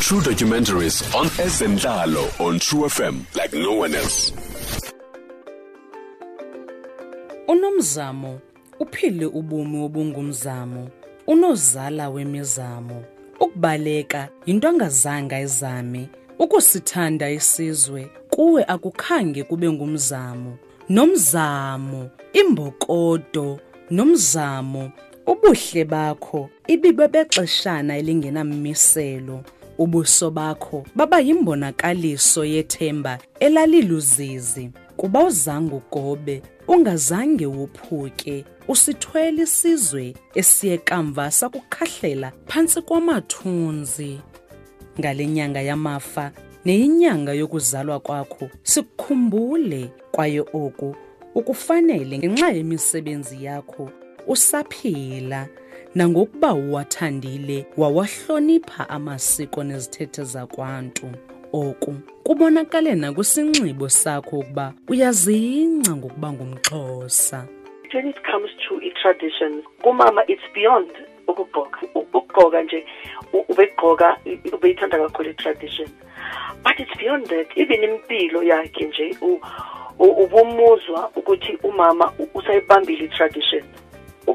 True documentaries on Ezenhlalo on True FM like no one else. Unomzamo uphile ubomi obungumzamo, unozala wemizamo. Ukubaleka yinto angazange izame, ukusithanda isizwe kuwe akukhange kube ngumzamo. Nomzamo, imbokodo, nomzamo, ubuhle bakho ibibe bexeshana elingenammiselo. Ubuso bakho. Baba yimbonakaliso yethemba elaliluzizi. Kuba uzange ugobe ungazange wophuke usithwele isizwe esiye kamva sakukhahlela phantsi kwamathunzi. Ngale nyanga yamafa neyinyanga yokuzalwa kwakho sikukhumbule kwaye oku ukufanele ngenxa yemisebenzi yakho usaphila nangokuba uwathandile wawahlonipha amasiko nezithethe zakwantu. Oku kubonakale nakwisinxibo sakho ukuba uyazingca ngokuba ngumxhosa. When it comes to i-traditions kumama it's beyond ukugqoka. Ukugqoka nje ubegqoka ubeyithanda kakhulu i-tradition but it's beyond that. Even impilo yakhe nje ubumuzwa ukuthi umama usayibambile i-tradition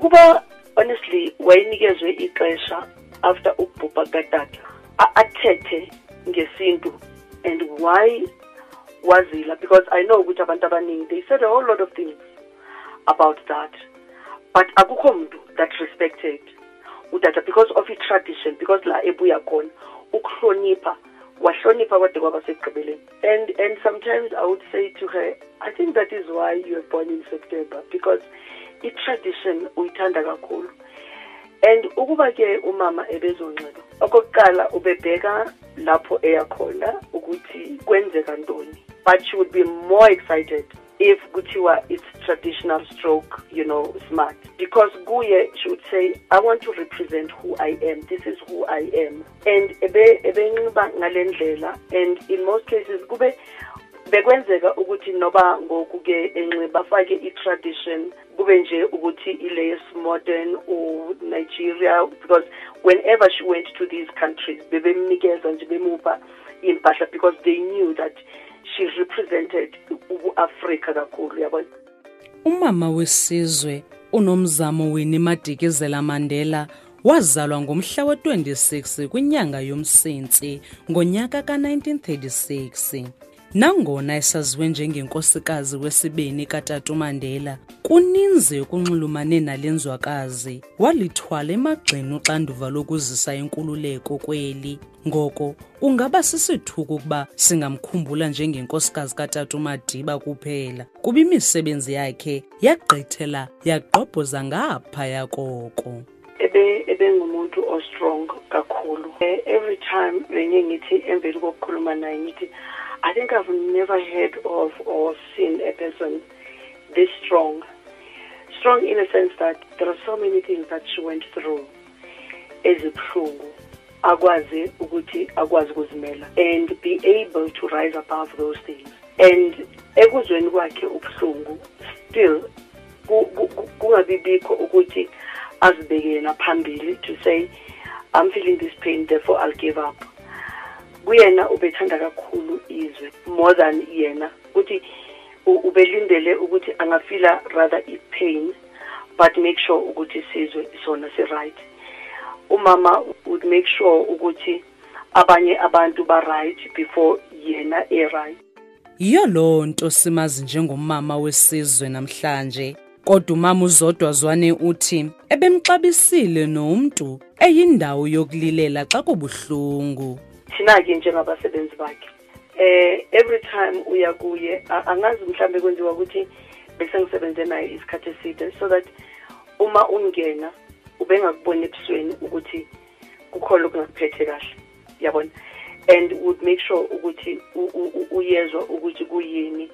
ukuba honestly wayenikezwe ixesha after ukubhubha katata. Athethe ngesintu and why wazila because i know ukuthi abantu abaningi they said a whole lot of things about that. But akukho mntu that respected udada because of i-tradition because la ebuya khona ukuhlonipha wahlonipha kwade kwaba sekugqibeleni. And and sometimes i would say to her i think that is why you were born in september because i-tradition uyithanda kakhulu. And ukuba ke umama ebezonxiba okokuqala ubebheka lapho eyakhona ukuthi kwenzeka ntoni. But she would be more excited if kuthiwa it's traditional stroke you know smart. Because kuye she would say i want to represent who i am. This is who i am. And ebe ebenxiba ngale ndlela. And in most cases kube bekwenzeka ukuthi noba ngoku ke enxiba afake i-tradition kube nje ukuthi ile modern or Nigeria because whenever she went to these countries bebemnikeza nje bemupha impahla because they knew that she represented ubu-afrika kakhulu yabona umama wesizwe unomzamo Winnie Madikizela Mandela wazalwa ngomhla we-26 kwinyanga yomsintsi ngonyaka ka-1936 nangona esaziwe njengenkosikazi wesibini katata umandela kuninzi okunxulumane nale nzwakazi walithwala emagxeni uxanduva lokuzisa inkululeko kweli. Ngoko kungaba sisithuko ukuba singamkhumbula njengenkosikazi katata umadiba kuphela kuba imisebenzi yakhe yagqithela yagqobhoza ngaphaya koko. Ebe ebengumuntu ostrong kakhulu. Eh, every time benye ngithi emveli kokukhuluma naye ngithi i think i've never heard of or seen a person this strong. Strong in a sense that there are so many things that she went through ezibuhlungu akwazi ukuthi akwazi ukuzimela and be able to rise above those things. And ekuzweni kwakhe ubuhlungu still ku- ku- ku- kungabi bikho ukuthi azibeke yena phambili to say i'm feeling this pain therefore i'll give up kuyena ubethanda kakhulu izwe more than yena. Ukuthi ubelindele ukuthi angafila rather i-pain but make sure ukuthi isizwe sona si-right. Umama would make sure ukuthi abanye abantu ba-right before yena e-right. Yiyo loo nto simazi njengomama wesizwe namhlanje. Kodwa umama uzodwa zwane uthi ebemxabisile nomntu eyindawo yokulilela xa kubuhlungu thina-ke njengabasebenzi bakhe. Eh every time uya kuye angazi mhlambe kwenziwa ukuthi bese ngisebenze naye isikhathi eside so that uma ungena ubengakuboni ebusweni ukuthi kukhona okungakuphethe kahle. Yabona? And would make sure ukuthi uyezwa ukuthi kuyini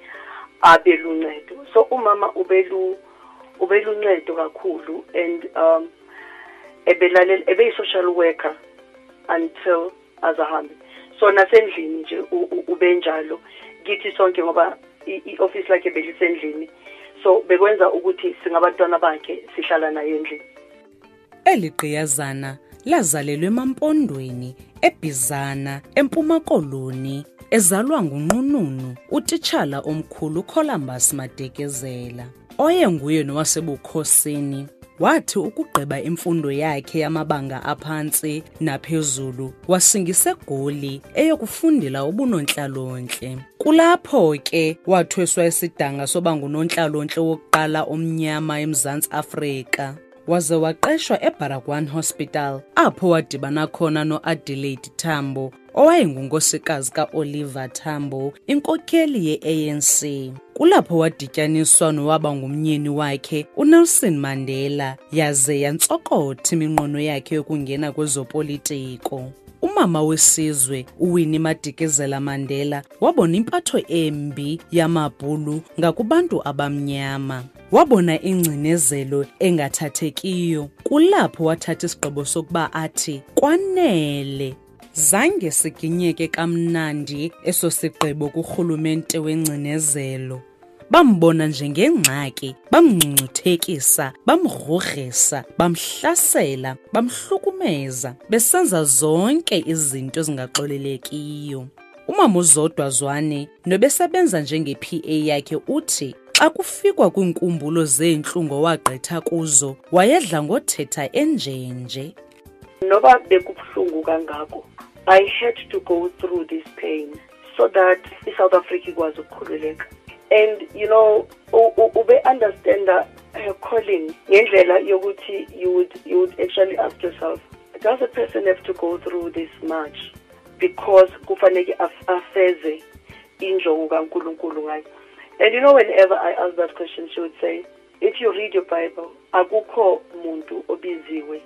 abe luncedo so umama ubelu ubeluncedo kakhulu and um ebelalela ebeyi-social worker until azahambe. So nasendlini nje ubenjalo kithi sonke ngoba i-office lakhe belisendlini. So bekwenza ukuthi singabantwana bakhe sihlala naye endlini. Eli gqiyazana lazalelwa emampondweni ebhizana eMpuma Koloni ezalwa nguNqununu utitshala omkhulu Columbus Madekezela oyenguye nowasebukhosini wathi ukugqiba imfundo yakhe yamabanga aphantsi naphezulu wasingisegoli eyokufundela ubunontlalontle. Kulapho ke wathweswa isidanga soba ngunontlalontle wokuqala omnyama eMzantsi Afrika. Waze waqeshwa eBaragwan Hospital apho wadibana khona noAdelaide Tambo owayengunkosikazi kaOliver Tambo inkokeli ye-ANC kulapho wadityaniswa nowaba ngumnyeni wakhe uNelson Mandela yaze yantsokotha iminqweno yakhe yokungena kwezopolitiko. Umama wesizwe uWinnie Madikizela Mandela wabona impatho embi yamabhulu ngakubantu abamnyama. Wabona ingcinezelo engathathekiyo. Kulapho wathatha isigqibo sokuba athi kwanele zange siginyeke kamnandi eso sigqibo kurhulumente wengcinezelo. Bambona njengengxaki bamngcungcuthekisa bamgrogrisa bamhlasela bamhlukumeza besenza zonke izinto ezingaxolelekiyo. Umama uzodwa zwane nobesebenza njenge-pa yakhe uthi xa kufikwa kwiinkumbulo zeentlungu owagqitha kuzo wayedla ngothetha enjenje. Noba bekubuhlungu kangako. I had to go through this pain so that isouth africa ikwazi ukukhululeka. And you know ube-understanda her uh, calling ngendlela yokuthi you would, you would actually ask yourself does a person have to go through this much? Because kufanele afeze injongo kankulunkulu ngayo. And you know whenever i ask that question she would say if you read your bible akukho muntu obiziwe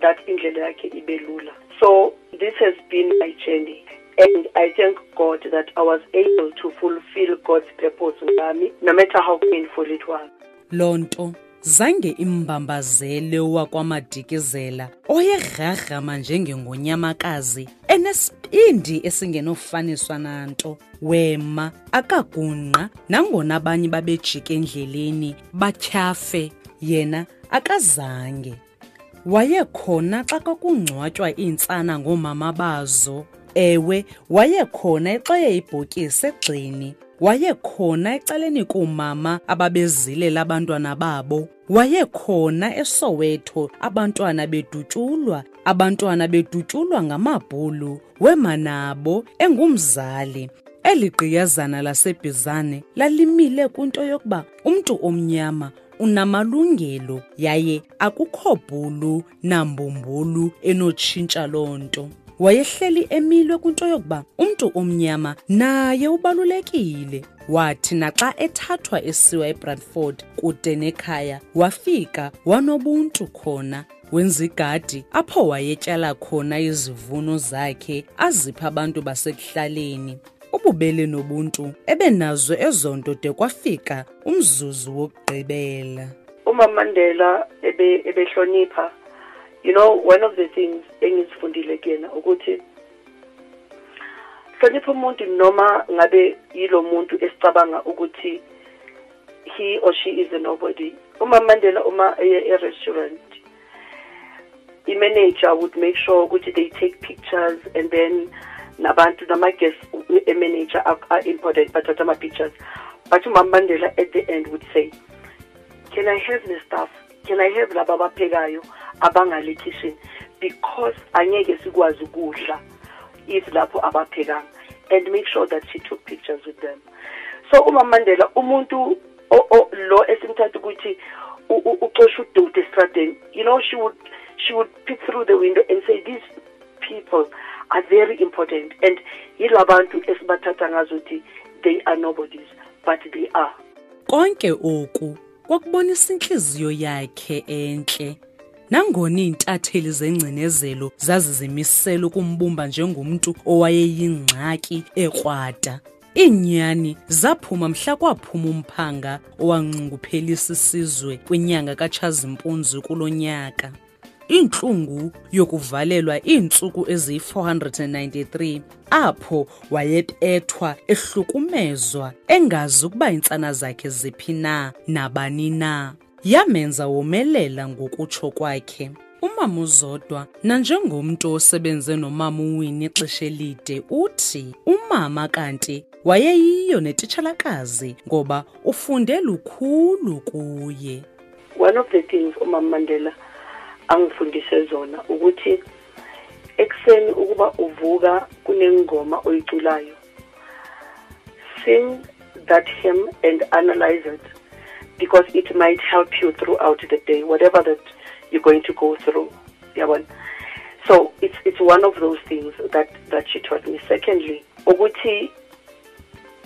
that indlela yakhe ibe lula. So this has been my journey. And i thank god that i was able to fulfill god's purpose ngami no matter how painful it was. Loo nto zange imbambazele wakwamadikizela oyegrarhama njengengonyamakazi enesipindi esingenofaniswa nanto. Wema akagungqa nangona abanye babejika endleleni batyhafe yena akazange wayekhona xa kwakungcwatywa iintsana ngoomama bazo. Ewe wayekhona exeye ibhokisi egxini wayekhona ecaleni koomama ababezilela abantwana babo wayekhona esowetho abantwana bedutyulwa abantwana bedutyulwa ngamabhulu wemanabo engumzali. Eli gqiyazana lasebhizane lalimile kwinto yokuba umntu omnyama unamalungelo yaye akukho bhulu nambumbulu enotshintsha loo nto. Wayehleli emilwe kwinto yokuba umntu omnyama naye ubalulekile. Wathi naxa ethathwa esiwa eBradford kude nekhaya wafika wanobuntu khona wenza igadi apho wayetyala khona izivuno zakhe azipha abantu basekuhlaleni ububele nobuntu ebenazo ezo nto de kwafika umzuzu wokugqibela. Umama mandela ebehlonipha you know one of the things engizifundile kuyena ukuthi hlonipha umuntu noma ngabe yilo muntu esicabanga ukuthi he or she is a nobody. Umama mandela uma eye e-restaurant i-manager would make sure ukuthi they take pictures and then nabantu nama-guests e-manager are important bathatha ama-pictures. But umama mandela at the end would say can i have the staff? Can i have laba abaphekayo abangale kitchen because angeke sikwazi ukudla if lapho abaphekanga and make sure that she took pictures with them. So umama mandela umuntu lo esimthatha ukuthi uxosha udude estradeni you know she would she would peek through the window and say these people are very important and yilabantu esibathatha ngazuthi they are nobodies but they are. Konke oku kwakubonisa inhliziyo yakhe enhle. Nangona iintatheli zengcinezelo zazizimisela ukumbumba njengomntu owayeyingxaki ekrwada iinyani zaphuma mhla kwaphuma umphanga owanxunguphelisa isizwe kwinyanga katshazimpunzi kulo nyaka. Intlungu yokuvalelwa iintsuku eziyi-493 apho wayepethwa ehlukumezwa engazi ukuba iintsana zakhe ziphi na nabani na. Yamenza womelela ngokutsho kwakhe. Umama uzodwa nanjengomuntu osebenze nomama uWinnie ixesha elide uthi umama kanti wayeyiyo netitshalakazi ngoba ufunde lukhulu kuye. One of the things umama mandela angifundise zona ukuthi ekuseni ukuba uvuka kunengoma oyiculayo sing that hymn and analyze it because it might help you throughout the day whatever that you're going to go through yabona? So it's it's one of those things that that she taught me. Secondly ukuthi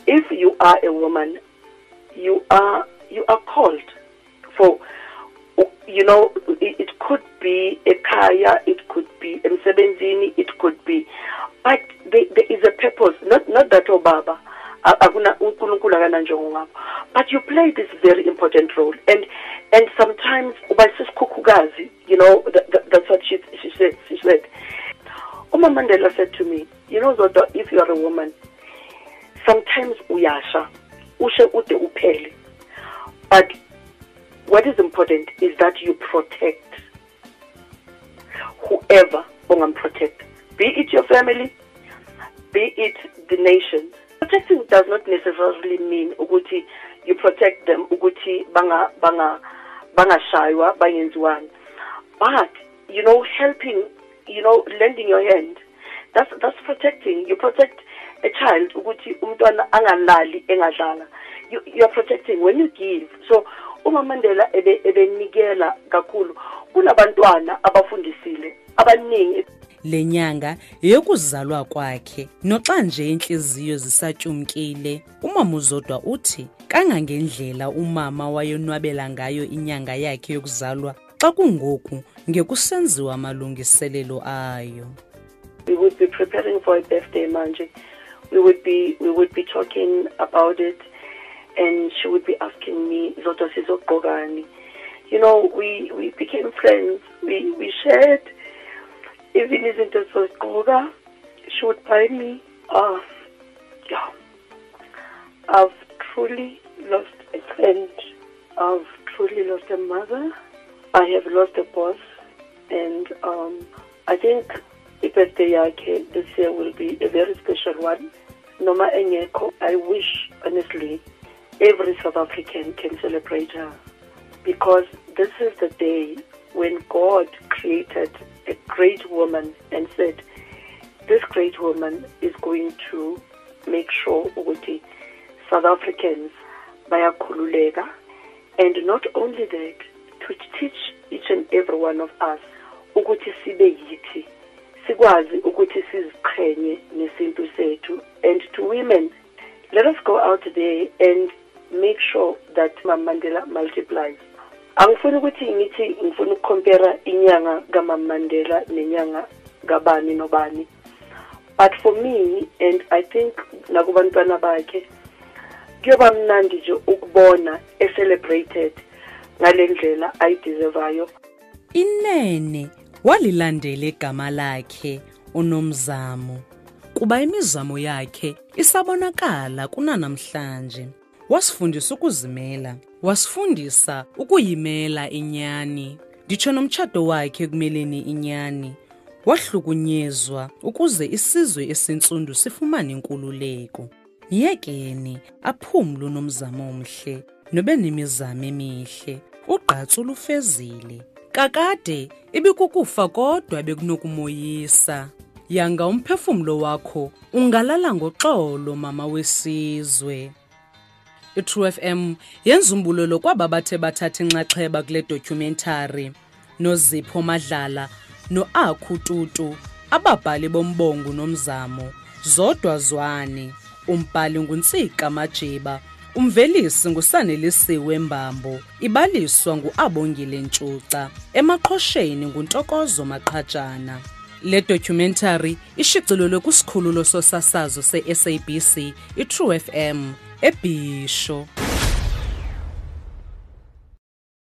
if you are a woman you are you are called for you know it, could be ekhaya it could be emsebenzini it could be but there, there is a purpose. Not not that oh, obaba akananjongo but you play this very important role. And and sometimes you know that, that, that's what she she said she said. Uma Mandela said to me you know Zodwa if you are a woman sometimes uyasha ushe ude uphele but what is important is that you protect whoever protect. Be it your family be it the nation. Protecting does not necessarily mean ukuthi you protect them ukuthi banga banga bangashaywa bangenziwani. But you know helping you know lending your hand that's that's protecting. You protect a child ukuthi umntwana angalali engadlala you, you are protecting. When you give so uma Mandela ebe ebenikela kakhulu kunabantwana abafundisile abaningi. Lenyanga yokuzalwa kwakhe noxa nje inhliziyo zisatyumkile umama uzodwa uthi kangangendlela umama wayonwabela ngayo inyanga yakhe yokuzalwa xa kungoku ngekusenziwa amalungiselelo ayo. We would be preparing for a birthday manje. We would be we would be talking about it and she would be asking me zodwa sizogqokani you know we we became friends. We we shared. Even izinto zozigqoka she would buy me uh yeah i've truly lost a friend. I've truly lost a mother. I have lost a boss. And um i think ibirthday yakhe this year will be a very special one. Noma engekho i wish honestly every south african can celebrate her. Because this is the day when god created a great woman and said this great woman is going to make sure ukuthi south africans bayakhululeka. And not only that to teach each and every one of us ukuthi sibe yithi sikwazi ukuthi siziqhenye nesintu and to women let us go out there and make sure that Mandela multiplies angifuni ukuthi ngithi ngifuna ukucompare inyanga kaMama Mandela nenyanga kabani nobani. But for me and i think nakubantwana bakhe kuyoba mnandi nje ukubona e-celebrated ngale ndlela ayideservayo inene walilandela igama lakhe unomzamo. Kuba imizamo yakhe isabonakala kunanamhlanje. Wasifundisa ukuzimela wasifundisa ukuyimela inyani. Nditsho nomtshato wakhe ekumeleni inyani wahlukunyezwa ukuze isizwe esintsundu sifumane inkululeko. Myekeni aphumle unomzamo omhle nobe nemizamo emihle ugqatso lufezile. Kakade ibikukufa kodwa bekunokumoyisa. Yanga umphefumlo wakho ungalala ngoxolo mama wesizwe itrue fm yenza umbulelo kwaba bathe bathatha inxaxheba kule documentary. Nozipho madlala noakhu tutu ababhali bombongo nomzamo zodwa zwane umbhali nguntsika majiba umvelisi ngusanelisiwe mbambo ibaliswa nguabongile ntshuca emaqhosheni nguntokozo maqhatshana le documentary ishicilelwe kwisikhululo sosasazo se-sabc itrue fm é bicho.